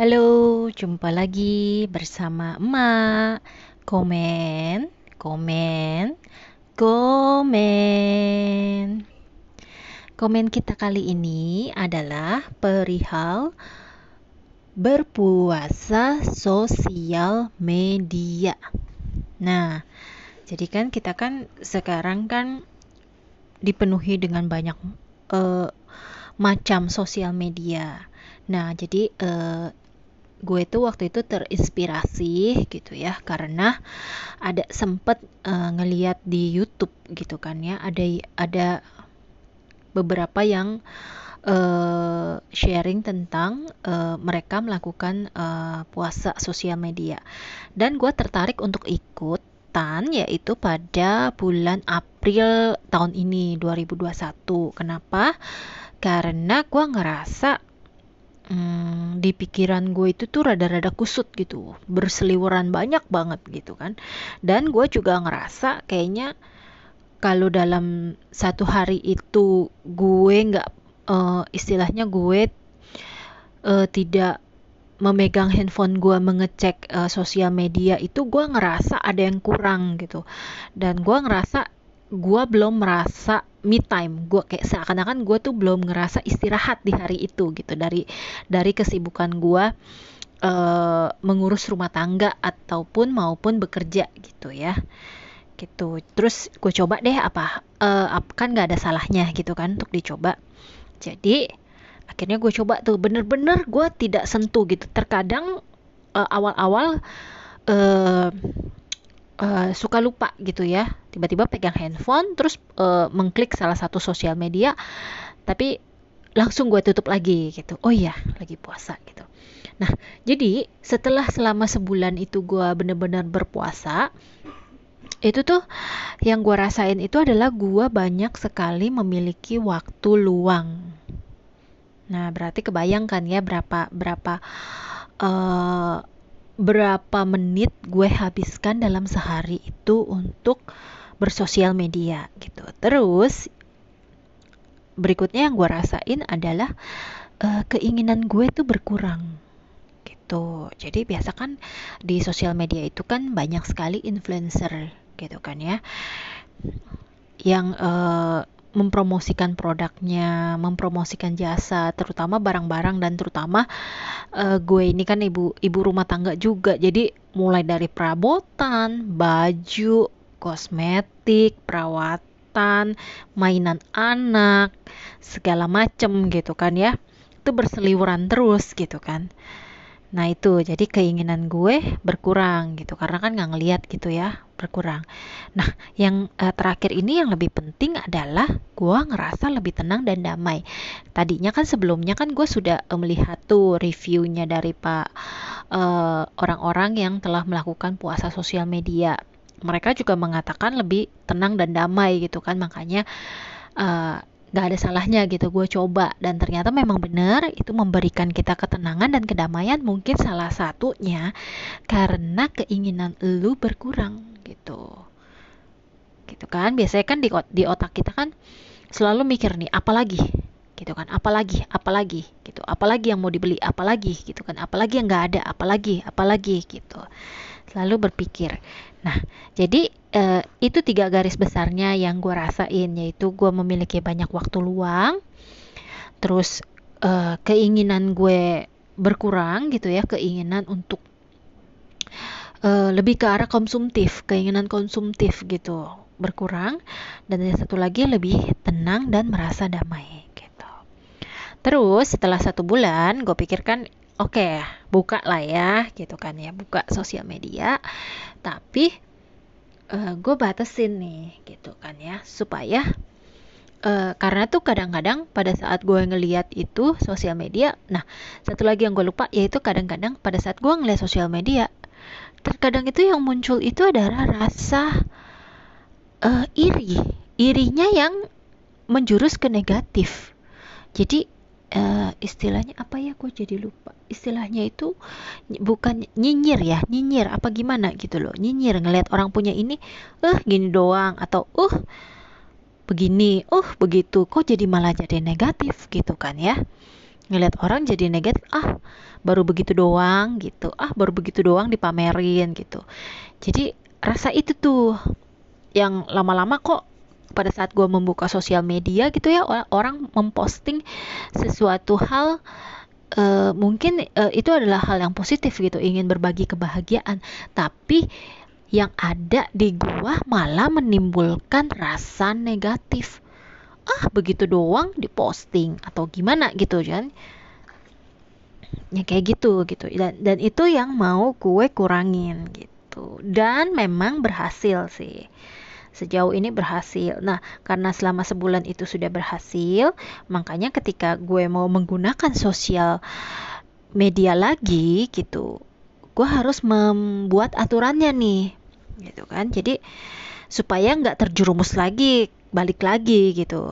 Halo, jumpa lagi bersama emak. Komen, komen, komen. Komen kita kali ini adalah perihal berpuasa sosial media. Nah, jadi kan kita kan sekarang kan dipenuhi dengan banyak uh, macam sosial media. Nah, jadi uh, gue tuh waktu itu terinspirasi gitu ya karena ada sempet uh, ngeliat di YouTube gitu kan ya ada ada beberapa yang uh, sharing tentang uh, mereka melakukan uh, puasa sosial media. Dan gue tertarik untuk ikutan yaitu pada bulan April tahun ini 2021 kenapa? Karena gue ngerasa hmm, di pikiran gue itu tuh rada-rada kusut gitu. Berseliweran banyak banget gitu kan. Dan gue juga ngerasa kayaknya kalau dalam satu hari itu gue nggak uh, istilahnya gue uh, tidak memegang handphone gue mengecek uh, sosial media itu gue ngerasa ada yang kurang gitu. Dan gue ngerasa gue belum merasa me time. Gue kayak seakan-akan gue tuh belum ngerasa istirahat di hari itu gitu. Dari dari kesibukan gue uh, mengurus rumah tangga ataupun maupun bekerja gitu ya. Gitu. Terus gue coba deh apa uh, kan nggak ada salahnya gitu kan untuk dicoba. Jadi akhirnya gue coba tuh. Bener-bener gue tidak sentuh gitu. Terkadang uh, awal-awal uh, uh, suka lupa gitu ya. Tiba-tiba pegang handphone terus uh, mengklik salah satu sosial media tapi langsung gue tutup lagi gitu. Oh iya lagi puasa gitu. Nah jadi setelah selama sebulan itu gue bener-bener berpuasa itu tuh yang gue rasain itu adalah gue banyak sekali memiliki waktu luang. Nah berarti kebayangkan ya berapa berapa uh, berapa menit gue habiskan dalam sehari itu untuk bersosial media gitu. Terus berikutnya yang gue rasain adalah uh, keinginan gue itu berkurang gitu. Jadi biasa kan di sosial media itu kan banyak sekali influencer gitu kan ya yang uh, mempromosikan produknya, mempromosikan jasa, terutama barang-barang dan terutama uh, gue ini kan ibu ibu rumah tangga juga. Jadi mulai dari perabotan, baju, kosmetik, perawatan, mainan anak, segala macem gitu kan ya. Itu berseliweran terus gitu kan. Nah itu jadi keinginan gue berkurang gitu karena kan nggak ngeliat gitu ya berkurang. Nah yang uh, terakhir ini yang lebih penting adalah gue ngerasa lebih tenang dan damai. Tadinya kan sebelumnya kan gue sudah uh, melihat tuh reviewnya dari pak uh, orang-orang yang telah melakukan puasa sosial media. Mereka juga mengatakan lebih tenang dan damai gitu kan makanya uh, gak ada salahnya gitu gue coba. Dan ternyata memang benar itu memberikan kita ketenangan dan kedamaian mungkin salah satunya karena keinginan lu berkurang gitu. Gitu kan? Biasanya kan di, di otak kita kan selalu mikir nih apalagi? Gitu kan? Apalagi? Apalagi? Gitu. Apalagi yang mau dibeli? Apalagi? Gitu kan? Apalagi yang nggak ada? Apalagi? Apalagi? Gitu selalu berpikir. Nah jadi uh, itu tiga garis besarnya yang gue rasain yaitu gue memiliki banyak waktu luang terus uh, keinginan gue berkurang gitu ya keinginan untuk uh, lebih ke arah konsumtif keinginan konsumtif gitu berkurang dan yang satu lagi lebih tenang dan merasa damai gitu. Terus setelah satu bulan gue pikirkan oke okay, buka lah ya gitu kan ya buka sosial media. Tapi uh, eh, gue batasin nih gitu kan ya supaya uh, karena tuh kadang-kadang pada saat gue ngeliat itu sosial media nah satu lagi yang gue lupa yaitu kadang-kadang pada saat gue ngeliat sosial media terkadang itu yang muncul itu adalah rasa uh, iri. Irinya yang menjurus ke negatif. Jadi uh, istilahnya apa ya? Gue jadi lupa. Istilahnya itu bukan nyinyir ya nyinyir. Apa gimana gitu loh. Nyinyir ngelihat orang punya ini eh uh, gini doang. Atau uh begini. Uh begitu. Kok jadi malah jadi negatif gitu kan ya? Ngelihat orang jadi negatif ah baru begitu doang gitu. Ah baru begitu doang dipamerin gitu. Jadi rasa itu tuh yang lama-lama kok pada saat gue membuka sosial media gitu ya orang memposting sesuatu hal uh, mungkin uh, itu adalah hal yang positif gitu ingin berbagi kebahagiaan. Tapi yang ada di gua malah menimbulkan rasa negatif. Ah begitu doang diposting atau gimana gitu kan ya kayak gitu gitu. Dan dan itu yang mau gue kurangin gitu. Dan memang berhasil sih sejauh ini berhasil. Nah, karena selama sebulan itu sudah berhasil, makanya ketika gue mau menggunakan sosial media lagi gitu, gue harus membuat aturannya nih, gitu kan. Jadi supaya nggak terjerumus lagi, balik lagi gitu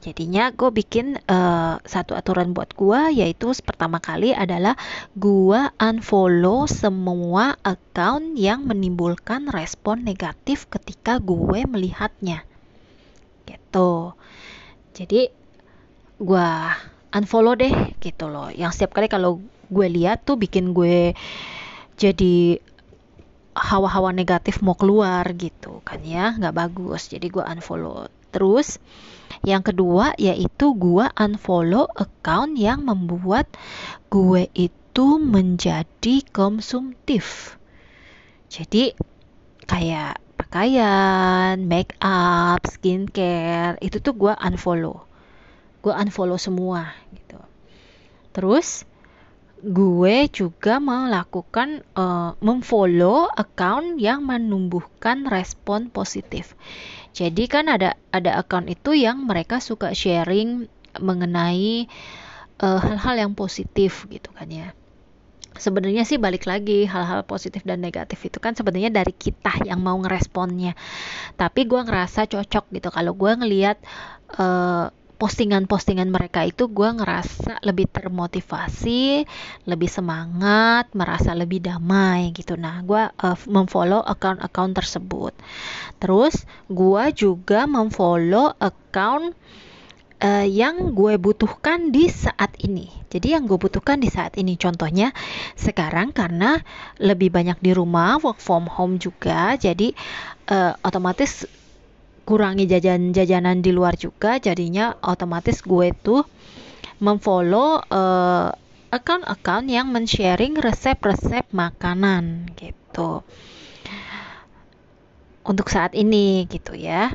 jadinya gue bikin uh, satu aturan buat gue yaitu pertama kali adalah gue unfollow semua account yang menimbulkan respon negatif ketika gue melihatnya. Gitu. Jadi gue unfollow deh gitu loh. Yang setiap kali kalau gue lihat tuh bikin gue jadi hawa-hawa negatif mau keluar gitu kan ya nggak bagus. Jadi gue unfollow terus yang kedua yaitu gue unfollow account yang membuat gue itu menjadi konsumtif. Jadi kayak pakaian, make up, skincare itu tuh gue unfollow. Gue unfollow semua gitu. Terus gue juga melakukan uh, memfollow account yang menumbuhkan respon positif. Jadi kan ada ada account itu yang mereka suka sharing mengenai eh, hal-hal uh, yang positif gitu kan ya. Sebenarnya sih balik lagi hal-hal positif dan negatif itu kan sebenarnya dari kita yang mau ngeresponnya. Tapi gue ngerasa cocok gitu kalau gue ngelihat uh, postingan-postingan mereka itu gue ngerasa lebih termotivasi, lebih semangat, merasa lebih damai gitu. Nah, gue uh, memfollow account-account tersebut. Terus gue juga memfollow account uh, yang gue butuhkan di saat ini. Jadi yang gue butuhkan di saat ini contohnya sekarang karena lebih banyak di rumah work from home juga, jadi uh, otomatis kurangi jajan-jajanan di luar juga jadinya otomatis gue tuh memfollow uh, account-account yang men-sharing resep-resep makanan gitu. Untuk saat ini gitu ya.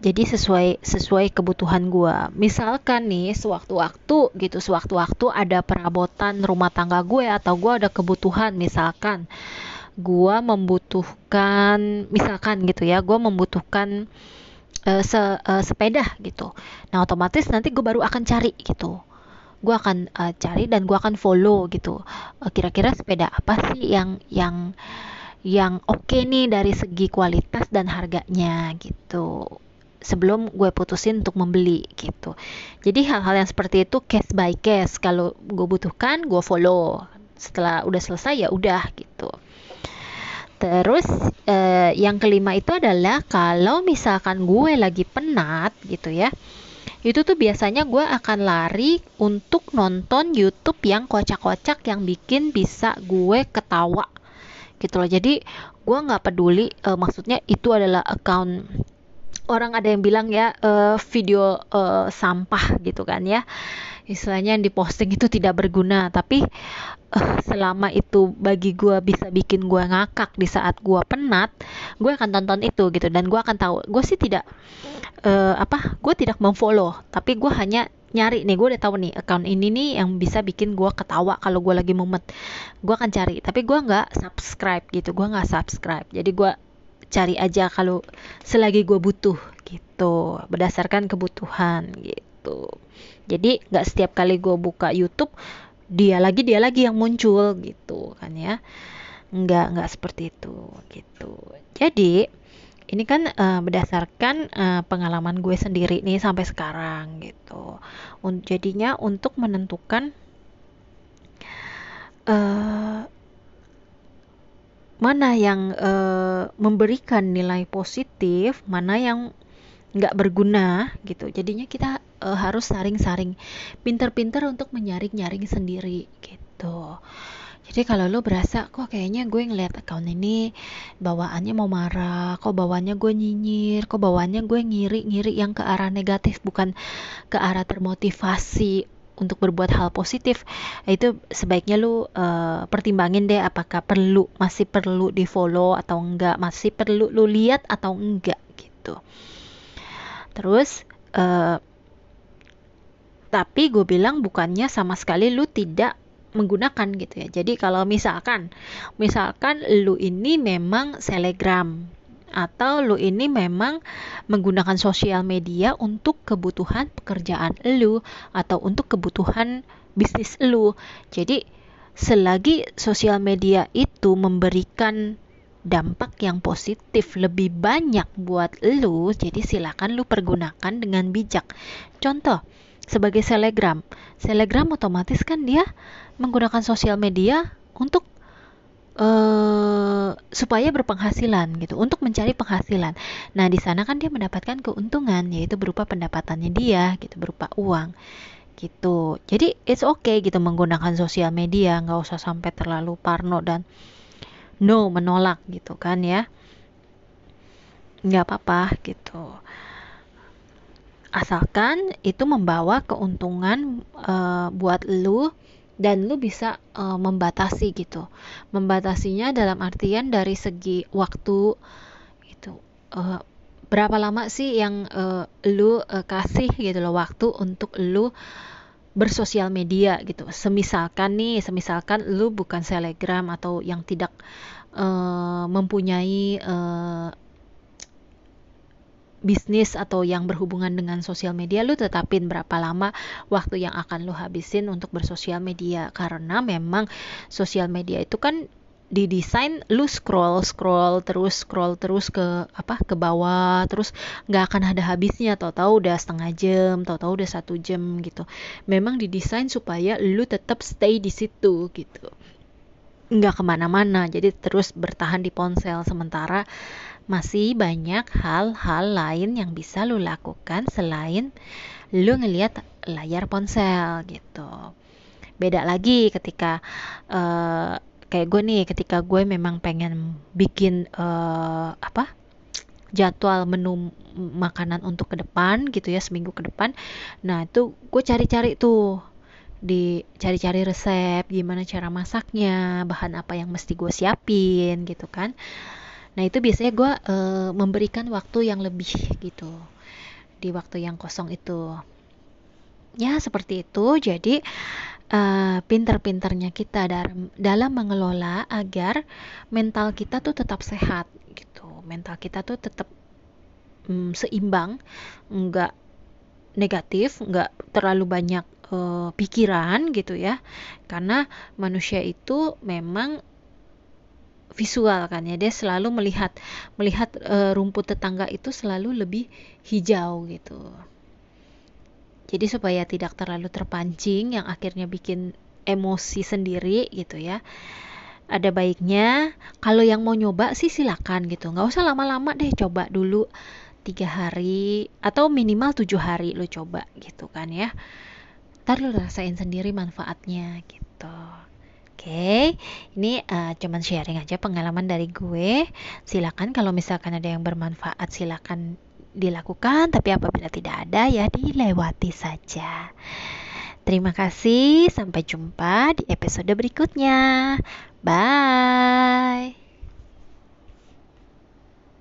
Jadi sesuai sesuai kebutuhan gue misalkan nih sewaktu-waktu gitu sewaktu-waktu ada perabotan rumah tangga gue atau gue ada kebutuhan misalkan gue membutuhkan misalkan gitu ya gue membutuhkan uh, se uh, sepeda gitu. Nah otomatis nanti gue baru akan cari gitu. Gue akan uh, cari dan gue akan follow gitu. Kira-kira uh, sepeda apa sih yang yang yang oke okay nih dari segi kualitas dan harganya gitu. Sebelum gue putusin untuk membeli gitu. Jadi hal-hal yang seperti itu case by case. Kalau gue butuhkan gue follow. Setelah udah selesai ya udah gitu Terus eh, yang kelima itu adalah kalau misalkan gue lagi penat gitu ya, itu tuh biasanya gue akan lari untuk nonton YouTube yang kocak-kocak yang bikin bisa gue ketawa gitu loh. Jadi gue nggak peduli, uh, maksudnya itu adalah account orang ada yang bilang ya uh, video uh, sampah gitu kan ya istilahnya yang diposting itu tidak berguna tapi uh, selama itu bagi gue bisa bikin gue ngakak di saat gue penat gue akan tonton itu gitu. Dan gue akan tahu gue sih tidak uh, apa gue tidak memfollow tapi gue hanya nyari nih gue udah tahu nih account ini nih yang bisa bikin gue ketawa kalau gue lagi mumet. Gue akan cari tapi gue nggak subscribe gitu gue nggak subscribe. Jadi gue cari aja kalau selagi gue butuh gitu berdasarkan kebutuhan gitu jadi nggak setiap kali gue buka YouTube dia lagi dia lagi yang muncul gitu kan ya. Nggak nggak seperti itu gitu. Jadi ini kan uh, berdasarkan uh, pengalaman gue sendiri nih sampai sekarang gitu. Un jadinya untuk menentukan uh, mana yang uh, memberikan nilai positif mana yang nggak berguna gitu. Jadinya kita uh, harus saring-saring pinter-pinter untuk menyaring-nyaring sendiri gitu. Jadi kalau lo berasa kok kayaknya gue ngeliat account ini bawaannya mau marah, kok bawaannya gue nyinyir, kok bawaannya gue ngiri-ngiri yang ke arah negatif bukan ke arah termotivasi untuk berbuat hal positif itu sebaiknya lu uh, pertimbangin deh apakah perlu masih perlu di follow atau enggak masih perlu lu lihat atau enggak gitu. Terus uh, tapi gue bilang bukannya sama sekali lu tidak menggunakan gitu ya. Jadi kalau misalkan misalkan lu ini memang selegram atau lu ini memang menggunakan sosial media untuk kebutuhan pekerjaan lu atau untuk kebutuhan bisnis lu. Jadi selagi sosial media itu memberikan dampak yang positif lebih banyak buat lu, jadi silakan lu pergunakan dengan bijak. Contoh, sebagai selegram. Selegram otomatis kan dia menggunakan sosial media untuk uh, supaya berpenghasilan gitu, untuk mencari penghasilan. Nah, di sana kan dia mendapatkan keuntungan yaitu berupa pendapatannya dia gitu, berupa uang gitu. Jadi it's okay gitu menggunakan sosial media, nggak usah sampai terlalu parno dan no menolak gitu kan ya. Nggak apa-apa gitu asalkan itu membawa keuntungan uh, buat lu dan lu bisa uh, membatasi gitu. Membatasinya dalam artian dari segi waktu itu uh, berapa lama sih yang uh, lu uh, kasih gitu loh waktu untuk lu bersosial media gitu? Semisalkan nih semisalkan lu bukan selegram atau yang tidak uh, mempunyai uh, bisnis atau yang berhubungan dengan sosial media lu tetapin berapa lama waktu yang akan lu habisin untuk bersosial media. Karena memang sosial media itu kan didesain lu scroll scroll terus scroll terus ke apa ke bawah terus nggak akan ada habisnya. Tahu-tahu udah setengah jam tahu-tahu udah satu jam gitu. Memang didesain supaya lu tetap stay di situ gitu nggak ke mana-mana jadi terus bertahan di ponsel sementara masih banyak hal-hal lain yang bisa lu lakukan selain lu ngelihat layar ponsel gitu. Beda lagi ketika uh, kayak gue nih, ketika gue memang pengen bikin uh, apa jadwal menu makanan untuk ke depan gitu ya seminggu ke depan. Nah itu gue cari-cari tuh di cari-cari resep gimana cara masaknya bahan apa yang mesti gue siapin gitu kan Nah itu biasanya gue uh, memberikan waktu yang lebih gitu di waktu yang kosong itu. Ya seperti itu. Jadi uh, pinter-pinternya kita dalam dalam mengelola agar mental kita tuh tetap sehat gitu. Mental kita tuh tetap um, seimbang, nggak negatif, nggak terlalu banyak uh, pikiran gitu ya. Karena manusia itu memang visual kan ya. Dia selalu melihat melihat e, rumput tetangga itu selalu lebih hijau gitu. Jadi supaya tidak terlalu terpancing yang akhirnya bikin emosi sendiri gitu ya. Ada baiknya kalau yang mau nyoba sih silakan gitu. Nggak usah lama-lama deh coba dulu tiga hari atau minimal tujuh hari lo coba gitu kan ya ntar lo rasain sendiri manfaatnya gitu okay, ini uh, cuman sharing aja pengalaman dari gue. Silakan kalau misalkan ada yang bermanfaat silakan dilakukan, tapi apabila tidak ada ya dilewati saja. Terima kasih, sampai jumpa di episode berikutnya. Bye.